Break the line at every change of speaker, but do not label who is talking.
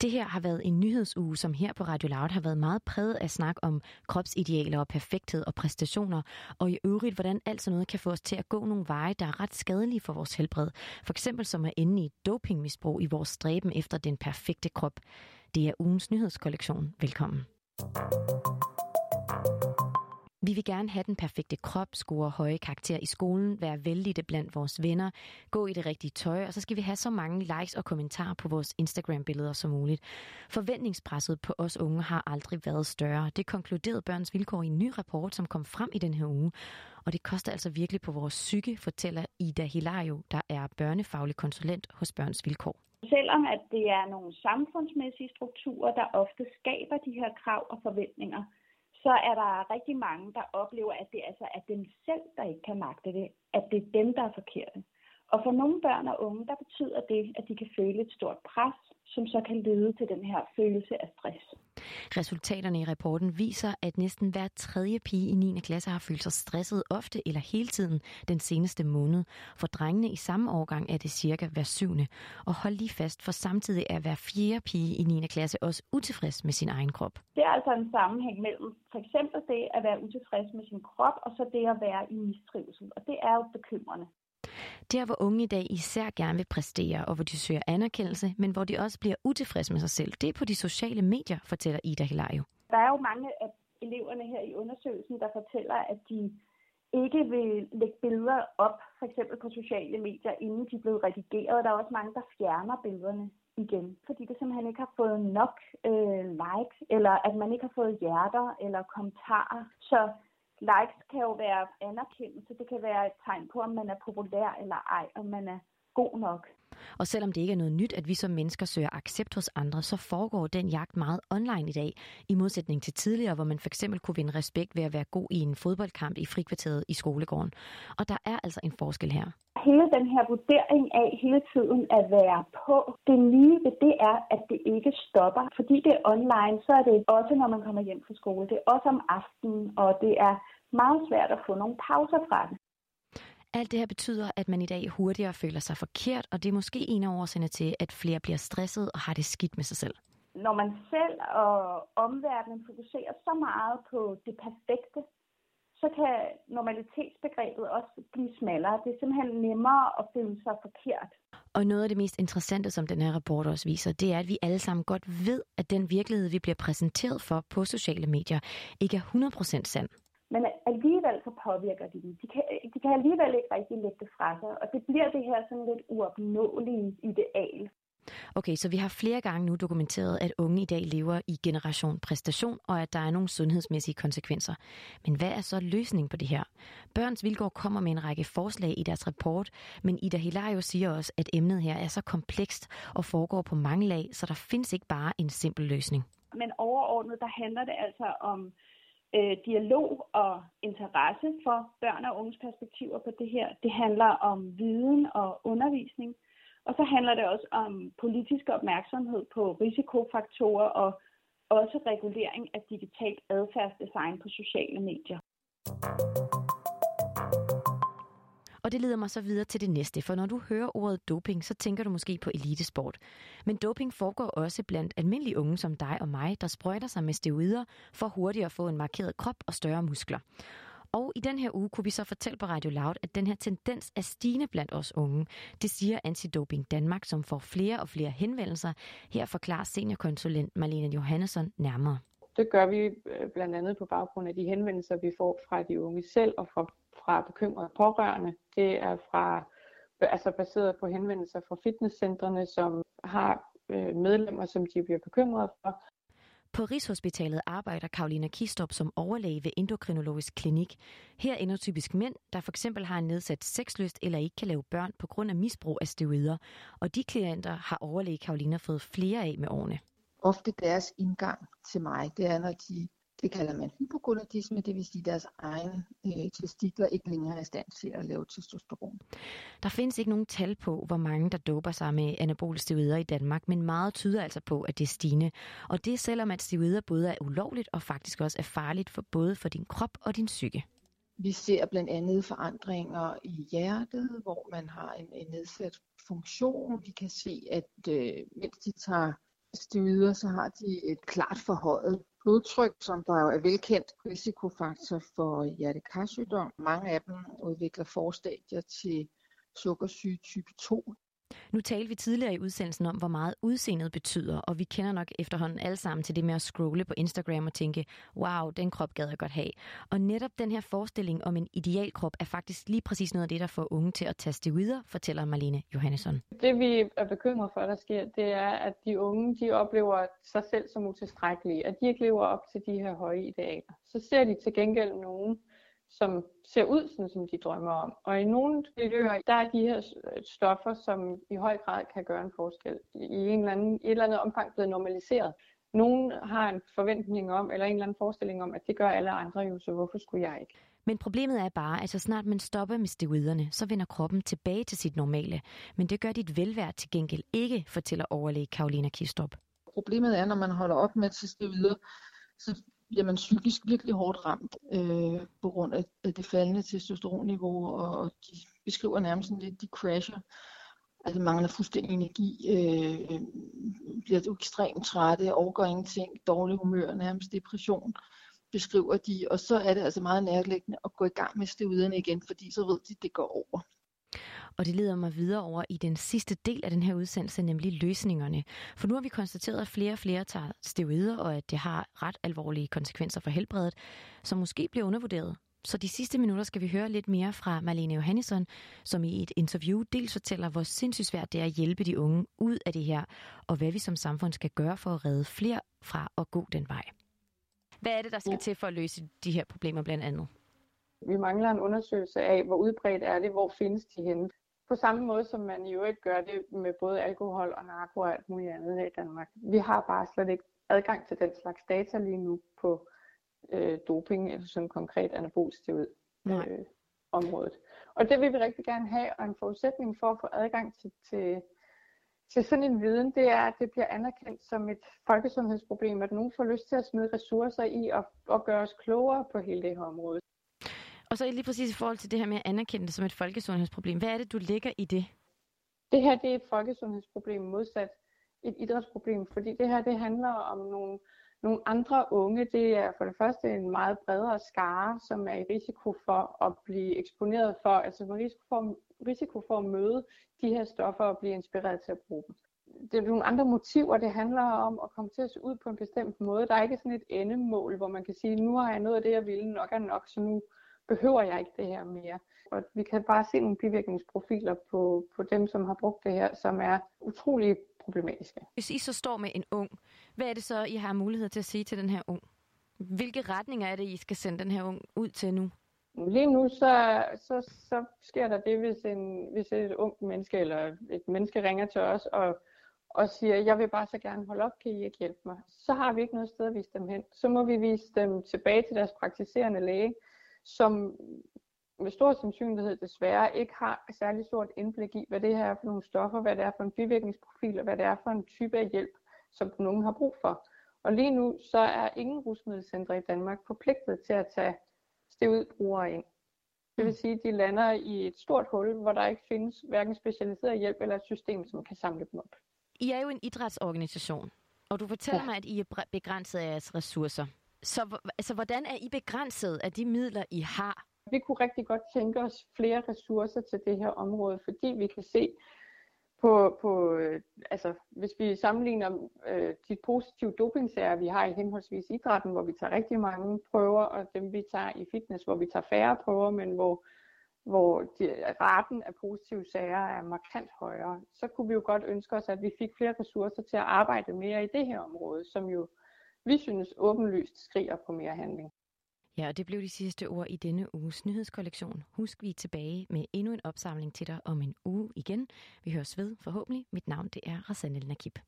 Det her har været en nyhedsuge, som her på Radio Loud har været meget præget af snak om kropsidealer og perfekthed og præstationer, og i øvrigt, hvordan alt sådan noget kan få os til at gå nogle veje, der er ret skadelige for vores helbred. For eksempel som at ende i dopingmisbrug i vores stræben efter den perfekte krop. Det er ugens nyhedskollektion. Velkommen. Vi vil gerne have den perfekte krop, score høje karakterer i skolen, være vældige blandt vores venner, gå i det rigtige tøj, og så skal vi have så mange likes og kommentarer på vores Instagram-billeder som muligt. Forventningspresset på os unge har aldrig været større. Det konkluderede Børns Vilkår i en ny rapport, som kom frem i den her uge. Og det koster altså virkelig på vores psyke, fortæller Ida Hilario, der er børnefaglig konsulent hos Børns Vilkår.
Selvom at det er nogle samfundsmæssige strukturer, der ofte skaber de her krav og forventninger, så er der rigtig mange, der oplever, at det altså er dem selv, der ikke kan magte det. At det er dem, der er forkerte. Og for nogle børn og unge, der betyder det, at de kan føle et stort pres, som så kan lede til den her følelse af stress.
Resultaterne i rapporten viser, at næsten hver tredje pige i 9. klasse har følt sig stresset ofte eller hele tiden den seneste måned. For drengene i samme årgang er det cirka hver syvende. Og hold lige fast, for samtidig er hver fjerde pige i 9. klasse også utilfreds med sin egen krop.
Det er altså en sammenhæng mellem for eksempel det at være utilfreds med sin krop, og så det at være i mistrivsel. Og det er jo bekymrende.
Der, hvor unge i dag især gerne vil præstere, og hvor de søger anerkendelse, men hvor de også bliver utilfredse med sig selv, det er på de sociale medier, fortæller Ida Hilario.
Der er jo mange af eleverne her i undersøgelsen, der fortæller, at de ikke vil lægge billeder op, for eksempel på sociale medier, inden de er blevet redigeret. Der er også mange, der fjerner billederne igen, fordi det simpelthen ikke har fået nok øh, likes, eller at man ikke har fået hjerter eller kommentarer. Så likes kan jo være anerkendelse. Det kan være et tegn på, om man er populær eller ej, om man er god nok.
Og selvom det ikke er noget nyt, at vi som mennesker søger accept hos andre, så foregår den jagt meget online i dag, i modsætning til tidligere, hvor man fx kunne vinde respekt ved at være god i en fodboldkamp i frikvarteret i skolegården. Og der er altså en forskel her.
Hele den her vurdering af hele tiden at være på, det nye ved det er, at det ikke stopper. Fordi det er online, så er det også, når man kommer hjem fra skole. Det er også om aftenen, og det er meget svært at få nogle pauser fra det.
Alt det her betyder, at man i dag hurtigere føler sig forkert, og det er måske en af årsagerne til, at flere bliver stresset og har det skidt med sig selv.
Når man selv og omverdenen fokuserer så meget på det perfekte, så kan normalitetsbegrebet også blive smallere. Det er simpelthen nemmere at føle sig forkert.
Og noget af det mest interessante, som den her rapport også viser, det er, at vi alle sammen godt ved, at den virkelighed, vi bliver præsenteret for på sociale medier, ikke er 100% sand.
Men alligevel så påvirker de dem. De kan, de kan alligevel ikke rigtig lægge det fra sig, og det bliver det her sådan lidt uopnåelige ideal.
Okay, så vi har flere gange nu dokumenteret, at unge i dag lever i generation præstation, og at der er nogle sundhedsmæssige konsekvenser. Men hvad er så løsningen på det her? Børns Vilkår kommer med en række forslag i deres rapport, men Ida Hilario siger også, at emnet her er så komplekst og foregår på mange lag, så der findes ikke bare en simpel løsning.
Men overordnet, der handler det altså om øh, dialog og interesse for børn og unges perspektiver på det her. Det handler om viden og undervisning. Og så handler det også om politisk opmærksomhed på risikofaktorer og også regulering af digitalt adfærdsdesign på sociale medier.
Og det leder mig så videre til det næste, for når du hører ordet doping, så tænker du måske på elitesport. Men doping foregår også blandt almindelige unge som dig og mig, der sprøjter sig med steroider for hurtigt at få en markeret krop og større muskler. Og i den her uge kunne vi så fortælle på Radio Loud, at den her tendens er stigende blandt os unge. Det siger Antidoping Danmark, som får flere og flere henvendelser. Her forklarer seniorkonsulent Marlene Johannesson nærmere.
Det gør vi øh, blandt andet på baggrund af de henvendelser, vi får fra de unge selv og fra, fra bekymrede pårørende. Det er fra, altså baseret på henvendelser fra fitnesscentrene, som har øh, medlemmer, som de bliver bekymrede for.
På Rigshospitalet arbejder Karolina Kistrup som overlæge ved endokrinologisk klinik. Her ender typisk mænd, der for eksempel har en nedsat sexlyst eller ikke kan lave børn på grund af misbrug af steroider. Og de klienter har overlæge Karolina fået flere af med årene
ofte deres indgang til mig, det er, når de, det kalder man hypogonadisme, det vil sige, deres egen øh, testikler ikke længere er i stand til at lave testosteron.
Der findes ikke nogen tal på, hvor mange der doper sig med anabole steroider i Danmark, men meget tyder altså på, at det er stigende. Og det selvom, at steroider både er ulovligt og faktisk også er farligt for både for din krop og din psyke.
Vi ser blandt andet forandringer i hjertet, hvor man har en, en nedsat funktion. Vi kan se, at øh, mens de tager steroider, så har de et klart forhøjet blodtryk, som der jo er velkendt risikofaktor for hjertekarsygdom. Mange af dem udvikler forstadier til sukkersyge type 2.
Nu talte vi tidligere i udsendelsen om, hvor meget udseendet betyder, og vi kender nok efterhånden alle sammen til det med at scrolle på Instagram og tænke, wow, den krop gad jeg godt have. Og netop den her forestilling om en idealkrop er faktisk lige præcis noget af det, der får unge til at tage videre, fortæller Marlene Johannesson.
Det vi er bekymret for, der sker, det er, at de unge de oplever sig selv som utilstrækkelige, at de ikke lever op til de her høje idealer. Så ser de til gengæld nogen, som ser ud, sådan, som de drømmer om. Og i nogle miljøer, der er de her stoffer, som i høj grad kan gøre en forskel. I, en eller anden, i et eller andet omfang blevet normaliseret. Nogen har en forventning om, eller en eller anden forestilling om, at det gør alle andre jo, så hvorfor skulle jeg ikke?
Men problemet er bare, at så snart man stopper med steroiderne, så vender kroppen tilbage til sit normale. Men det gør dit velvære til gengæld ikke, fortæller overlæge Karolina Kistop.
Problemet er, når man holder op med steroider, så bliver man psykisk virkelig hårdt ramt øh, på grund af, det faldende testosteronniveau, og, og de beskriver nærmest sådan lidt, de crasher. Altså mangler fuldstændig energi, øh, bliver ekstremt trætte, overgår ingenting, dårlig humør, nærmest depression, beskriver de. Og så er det altså meget nærliggende at gå i gang med steroiderne igen, fordi så ved de, at det går over.
Og det leder mig videre over i den sidste del af den her udsendelse, nemlig løsningerne. For nu har vi konstateret, at flere og flere tager steroider, og at det har ret alvorlige konsekvenser for helbredet, som måske bliver undervurderet. Så de sidste minutter skal vi høre lidt mere fra Marlene Johannesson, som i et interview dels fortæller, hvor sindssygt svært det er at hjælpe de unge ud af det her, og hvad vi som samfund skal gøre for at redde flere fra at gå den vej. Hvad er det, der skal til for at løse de her problemer blandt andet?
Vi mangler en undersøgelse af, hvor udbredt er det, hvor findes de henne. På samme måde som man i øvrigt gør det med både alkohol og narko og alt muligt andet her i Danmark. Vi har bare slet ikke adgang til den slags data lige nu på øh, doping, eller sådan konkret anabolsteroid øh, området. Og det vil vi rigtig gerne have, og en forudsætning for at få adgang til, til, til sådan en viden, det er, at det bliver anerkendt som et folkesundhedsproblem, at nogen får lyst til at smide ressourcer i og, og gøre os klogere på hele det her område.
Og så lige præcis i forhold til det her med at anerkende det som et folkesundhedsproblem. Hvad er det, du lægger i det?
Det her det er et folkesundhedsproblem modsat et idrætsproblem, fordi det her det handler om nogle, nogle andre unge. Det er for det første en meget bredere skare, som er i risiko for at blive eksponeret for, altså med risiko for, risiko for at møde de her stoffer og blive inspireret til at bruge dem. Det er nogle andre motiver, det handler om at komme til at se ud på en bestemt måde. Der er ikke sådan et endemål, hvor man kan sige, nu har jeg noget af det, jeg ville, nok er nok, så nu behøver jeg ikke det her mere. Og vi kan bare se nogle bivirkningsprofiler på, på dem, som har brugt det her, som er utrolig problematiske.
Hvis I så står med en ung, hvad er det så, I har mulighed til at sige til den her ung? Hvilke retninger er det, I skal sende den her ung ud til nu?
Lige nu så, så, så sker der det, hvis, en, hvis et ungt menneske eller et menneske ringer til os og, og siger, jeg vil bare så gerne holde op, kan I ikke hjælpe mig? Så har vi ikke noget sted at vise dem hen. Så må vi vise dem tilbage til deres praktiserende læge, som med stor sandsynlighed desværre ikke har særlig stort indblik i, hvad det her er for nogle stoffer, hvad det er for en bivirkningsprofil, og hvad det er for en type af hjælp, som nogen har brug for. Og lige nu så er ingen rusmiddelcentre i Danmark forpligtet til at tage steroidbrugere ind. Det vil sige, at de lander i et stort hul, hvor der ikke findes hverken specialiseret hjælp eller et system, som kan samle dem op.
I er jo en idrætsorganisation, og du fortæller ja. mig, at I er begrænset af jeres ressourcer. Så altså, hvordan er I begrænset af de midler, I har?
Vi kunne rigtig godt tænke os flere ressourcer til det her område, fordi vi kan se på, på øh, altså hvis vi sammenligner øh, de positive dopingsager, vi har i henholdsvis idrætten, hvor vi tager rigtig mange prøver, og dem vi tager i fitness, hvor vi tager færre prøver, men hvor, hvor de, raten af positive sager er markant højere, så kunne vi jo godt ønske os, at vi fik flere ressourcer til at arbejde mere i det her område, som jo vi synes åbenlyst skriger på mere handling.
Ja, og det blev de sidste ord i denne uges nyhedskollektion. Husk, vi er tilbage med endnu en opsamling til dig om en uge igen. Vi høres ved forhåbentlig. Mit navn det er Rasanel Nakib.